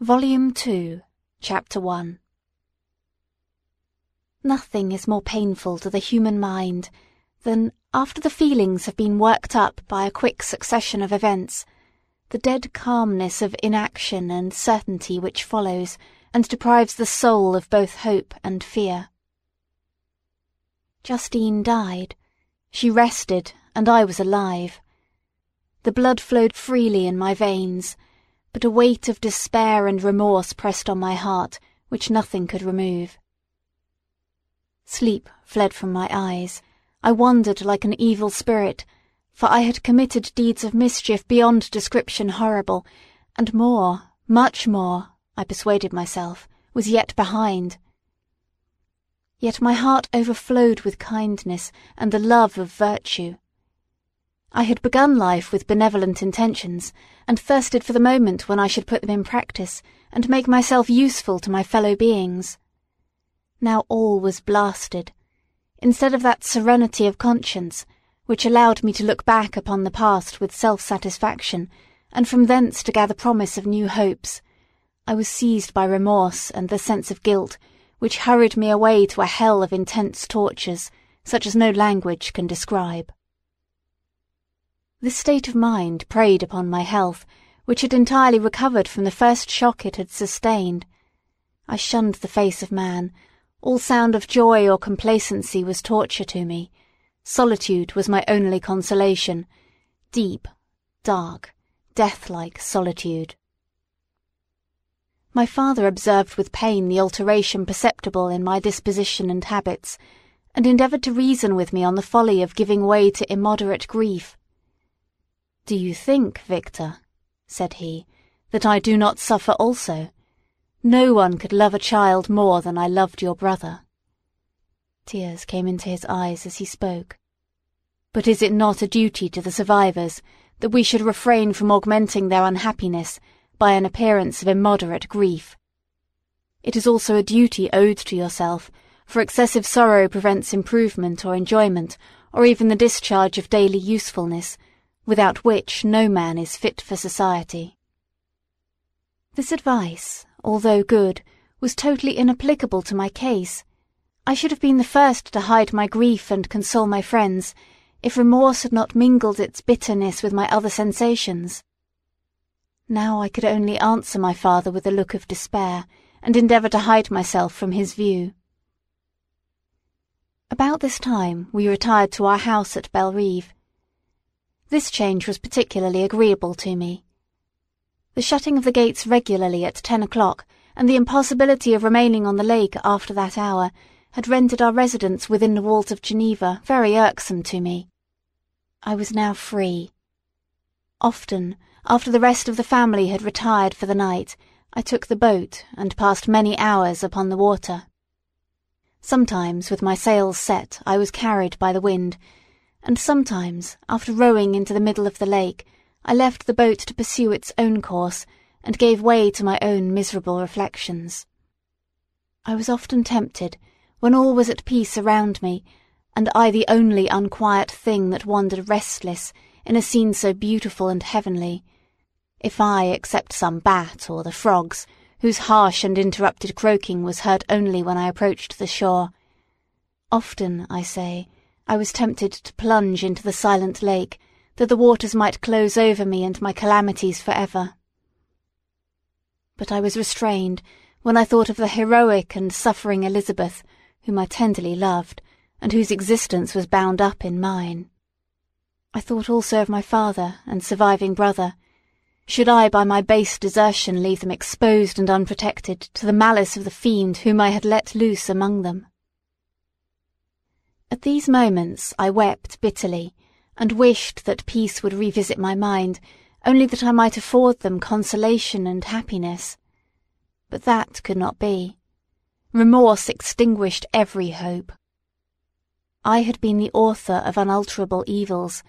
Volume 2, Chapter 1 Nothing is more painful to the human mind than, after the feelings have been worked up by a quick succession of events, the dead calmness of inaction and certainty which follows and deprives the soul of both hope and fear. Justine died. She rested, and I was alive. The blood flowed freely in my veins, but a weight of despair and remorse pressed on my heart which nothing could remove. Sleep fled from my eyes. I wandered like an evil spirit, for I had committed deeds of mischief beyond description horrible, and more, much more, I persuaded myself, was yet behind. Yet my heart overflowed with kindness and the love of virtue. I had begun life with benevolent intentions, and thirsted for the moment when I should put them in practice and make myself useful to my fellow beings. Now all was blasted. Instead of that serenity of conscience, which allowed me to look back upon the past with self-satisfaction, and from thence to gather promise of new hopes, I was seized by remorse and the sense of guilt, which hurried me away to a hell of intense tortures, such as no language can describe. This state of mind preyed upon my health, which had entirely recovered from the first shock it had sustained. I shunned the face of man. All sound of joy or complacency was torture to me. Solitude was my only consolation. Deep, dark, death-like solitude. My father observed with pain the alteration perceptible in my disposition and habits, and endeavoured to reason with me on the folly of giving way to immoderate grief. Do you think, Victor, said he, that I do not suffer also? No one could love a child more than I loved your brother. Tears came into his eyes as he spoke. But is it not a duty to the survivors that we should refrain from augmenting their unhappiness by an appearance of immoderate grief? It is also a duty owed to yourself, for excessive sorrow prevents improvement or enjoyment, or even the discharge of daily usefulness, without which no man is fit for society. This advice, although good, was totally inapplicable to my case. I should have been the first to hide my grief and console my friends, if remorse had not mingled its bitterness with my other sensations. Now I could only answer my father with a look of despair, and endeavour to hide myself from his view. About this time we retired to our house at Belrive, this change was particularly agreeable to me. The shutting of the gates regularly at ten o'clock, and the impossibility of remaining on the lake after that hour, had rendered our residence within the walls of Geneva very irksome to me. I was now free. Often, after the rest of the family had retired for the night, I took the boat and passed many hours upon the water. Sometimes, with my sails set, I was carried by the wind, and sometimes, after rowing into the middle of the lake, I left the boat to pursue its own course, and gave way to my own miserable reflections. I was often tempted, when all was at peace around me, and I the only unquiet thing that wandered restless in a scene so beautiful and heavenly, if I except some bat or the frogs, whose harsh and interrupted croaking was heard only when I approached the shore. Often, I say, I was tempted to plunge into the silent lake, that the waters might close over me and my calamities for ever. But I was restrained when I thought of the heroic and suffering Elizabeth, whom I tenderly loved, and whose existence was bound up in mine. I thought also of my father and surviving brother. Should I by my base desertion leave them exposed and unprotected to the malice of the fiend whom I had let loose among them? At these moments I wept bitterly, and wished that peace would revisit my mind, only that I might afford them consolation and happiness. But that could not be. Remorse extinguished every hope. I had been the author of unalterable evils,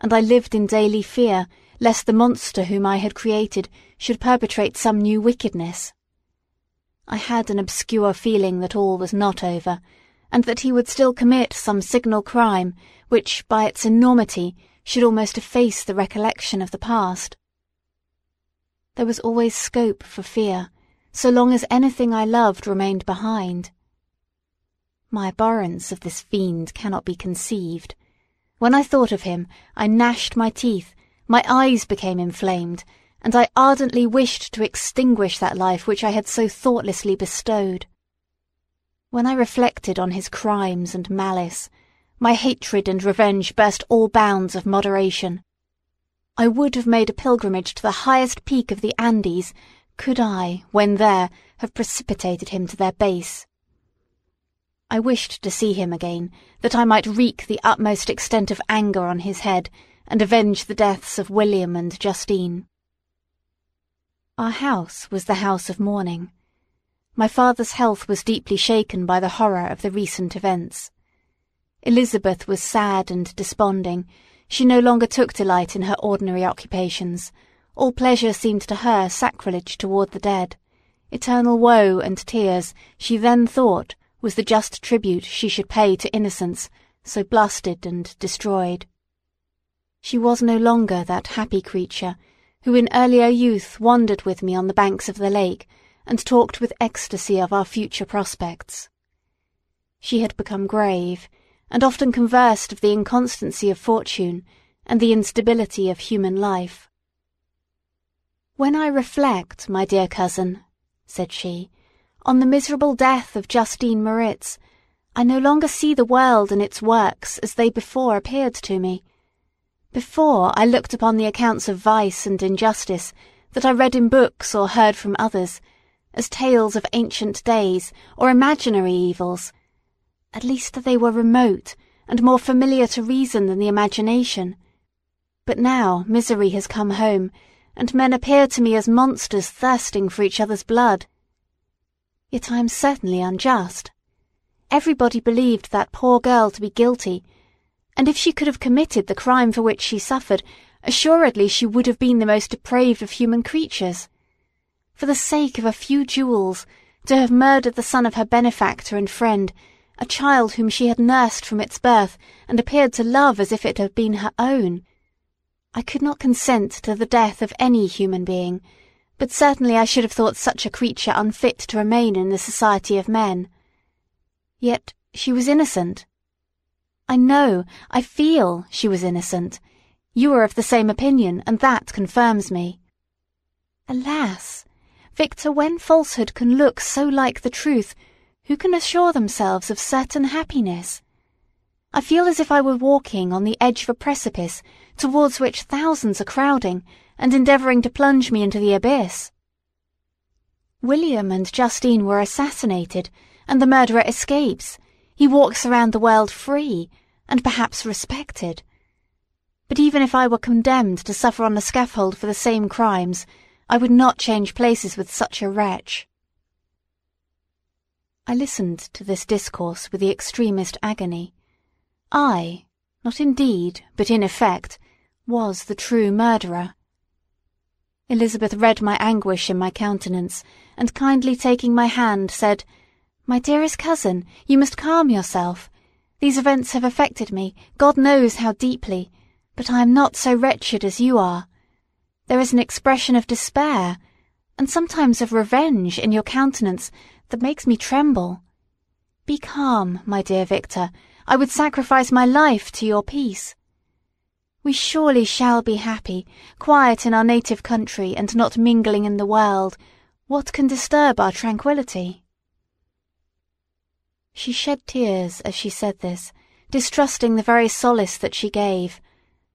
and I lived in daily fear lest the monster whom I had created should perpetrate some new wickedness. I had an obscure feeling that all was not over, and that he would still commit some signal crime which, by its enormity, should almost efface the recollection of the past. There was always scope for fear, so long as anything I loved remained behind. My abhorrence of this fiend cannot be conceived. When I thought of him, I gnashed my teeth, my eyes became inflamed, and I ardently wished to extinguish that life which I had so thoughtlessly bestowed. When I reflected on his crimes and malice, my hatred and revenge burst all bounds of moderation. I would have made a pilgrimage to the highest peak of the Andes, could I, when there, have precipitated him to their base. I wished to see him again, that I might wreak the utmost extent of anger on his head, and avenge the deaths of William and Justine. Our house was the house of mourning. My father's health was deeply shaken by the horror of the recent events. Elizabeth was sad and desponding. She no longer took delight in her ordinary occupations. All pleasure seemed to her sacrilege toward the dead. Eternal woe and tears, she then thought, was the just tribute she should pay to innocence, so blasted and destroyed. She was no longer that happy creature who in earlier youth wandered with me on the banks of the lake and talked with ecstasy of our future prospects. She had become grave, and often conversed of the inconstancy of fortune and the instability of human life. When I reflect, my dear cousin, said she, on the miserable death of Justine Moritz, I no longer see the world and its works as they before appeared to me. Before I looked upon the accounts of vice and injustice that I read in books or heard from others as tales of ancient days or imaginary evils. At least they were remote and more familiar to reason than the imagination. But now misery has come home, and men appear to me as monsters thirsting for each other's blood. Yet I am certainly unjust. Everybody believed that poor girl to be guilty, and if she could have committed the crime for which she suffered, assuredly she would have been the most depraved of human creatures. For the sake of a few jewels, to have murdered the son of her benefactor and friend, a child whom she had nursed from its birth and appeared to love as if it had been her own. I could not consent to the death of any human being, but certainly I should have thought such a creature unfit to remain in the society of men. Yet she was innocent. I know, I feel she was innocent. You are of the same opinion, and that confirms me. Alas! Victor, when falsehood can look so like the truth, who can assure themselves of certain happiness? I feel as if I were walking on the edge of a precipice towards which thousands are crowding and endeavouring to plunge me into the abyss. William and Justine were assassinated, and the murderer escapes, he walks around the world free, and perhaps respected. But even if I were condemned to suffer on the scaffold for the same crimes, I would not change places with such a wretch. I listened to this discourse with the extremest agony. I, not in deed, but in effect, was the true murderer. Elizabeth read my anguish in my countenance, and kindly taking my hand, said, my dearest cousin, you must calm yourself. These events have affected me, God knows how deeply, but I am not so wretched as you are. There is an expression of despair, and sometimes of revenge in your countenance that makes me tremble. Be calm, my dear Victor, I would sacrifice my life to your peace. We surely shall be happy, quiet in our native country and not mingling in the world. What can disturb our tranquillity? She shed tears as she said this, distrusting the very solace that she gave,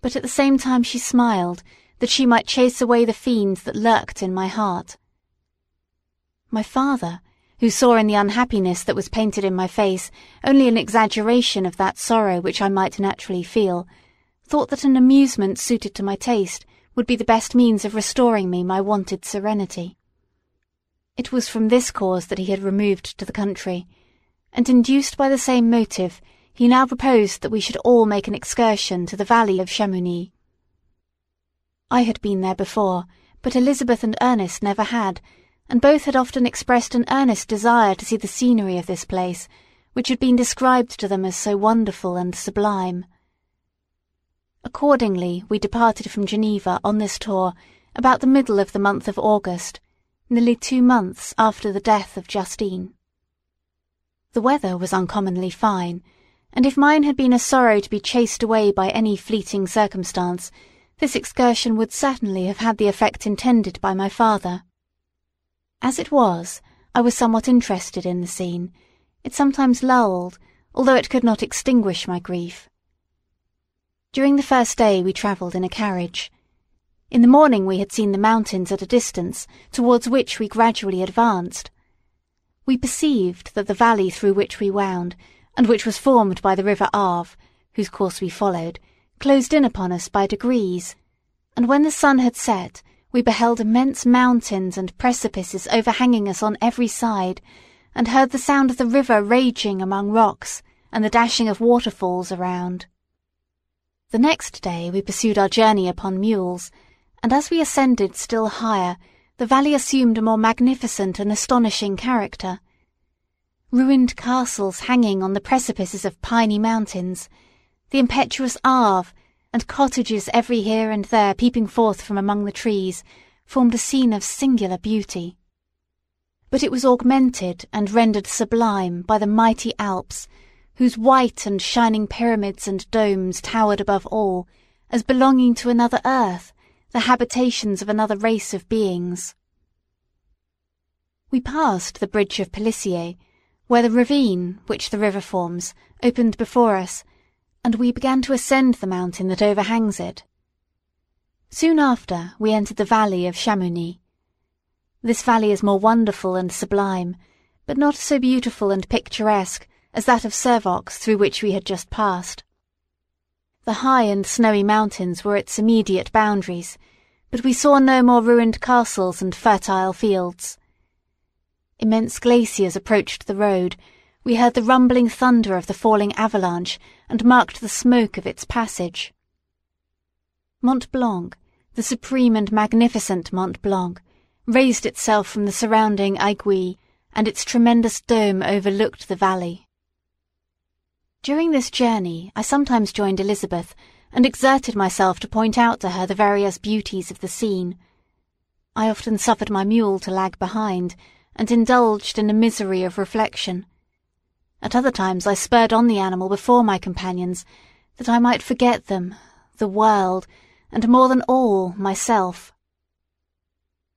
but at the same time she smiled, that she might chase away the fiend that lurked in my heart. My father, who saw in the unhappiness that was painted in my face only an exaggeration of that sorrow which I might naturally feel, thought that an amusement suited to my taste would be the best means of restoring me my wonted serenity. It was from this cause that he had removed to the country, and induced by the same motive, he now proposed that we should all make an excursion to the valley of Chamounix. I had been there before, but Elizabeth and Ernest never had, and both had often expressed an earnest desire to see the scenery of this place, which had been described to them as so wonderful and sublime. Accordingly, we departed from Geneva on this tour about the middle of the month of August, nearly two months after the death of Justine. The weather was uncommonly fine, and if mine had been a sorrow to be chased away by any fleeting circumstance, this excursion would certainly have had the effect intended by my father. As it was, I was somewhat interested in the scene. It sometimes lulled, although it could not extinguish my grief. During the first day we travelled in a carriage. In the morning we had seen the mountains at a distance, towards which we gradually advanced. We perceived that the valley through which we wound, and which was formed by the river Arve, whose course we followed, closed in upon us by degrees, and when the sun had set, we beheld immense mountains and precipices overhanging us on every side, and heard the sound of the river raging among rocks, and the dashing of waterfalls around. The next day we pursued our journey upon mules, and as we ascended still higher, the valley assumed a more magnificent and astonishing character. Ruined castles hanging on the precipices of piny mountains, the impetuous Arve, and cottages every here and there peeping forth from among the trees, formed a scene of singular beauty. But it was augmented and rendered sublime by the mighty Alps, whose white and shining pyramids and domes towered above all, as belonging to another earth, the habitations of another race of beings. We passed the bridge of Pelissier, where the ravine, which the river forms, opened before us, and we began to ascend the mountain that overhangs it. Soon after, we entered the valley of Chamounix. This valley is more wonderful and sublime, but not so beautiful and picturesque as that of Servox through which we had just passed. The high and snowy mountains were its immediate boundaries, but we saw no more ruined castles and fertile fields. Immense glaciers approached the road, we heard the rumbling thunder of the falling avalanche and marked the smoke of its passage. Mont Blanc, the supreme and magnificent Mont Blanc, raised itself from the surrounding aiguilles, and its tremendous dome overlooked the valley. During this journey I sometimes joined Elizabeth and exerted myself to point out to her the various beauties of the scene. I often suffered my mule to lag behind, and indulged in a misery of reflection. At other times I spurred on the animal before my companions, that I might forget them, the world, and more than all, myself.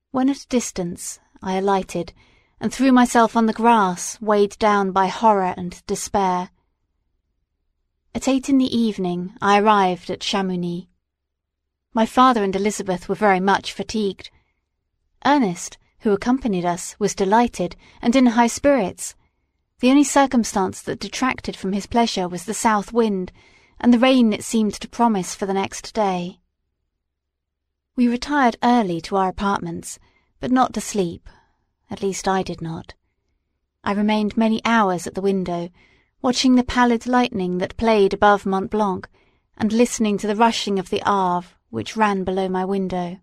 When at a distance, I alighted, and threw myself on the grass, weighed down by horror and despair. At eight in the evening I arrived at Chamounix. My father and Elizabeth were very much fatigued. Ernest, who accompanied us, was delighted, and in high spirits. The only circumstance that detracted from his pleasure was the south wind, and the rain it seemed to promise for the next day. We retired early to our apartments, but not to sleep. At least I did not. I remained many hours at the window, watching the pallid lightning that played above Mont Blanc, and listening to the rushing of the Arve, which ran below my window.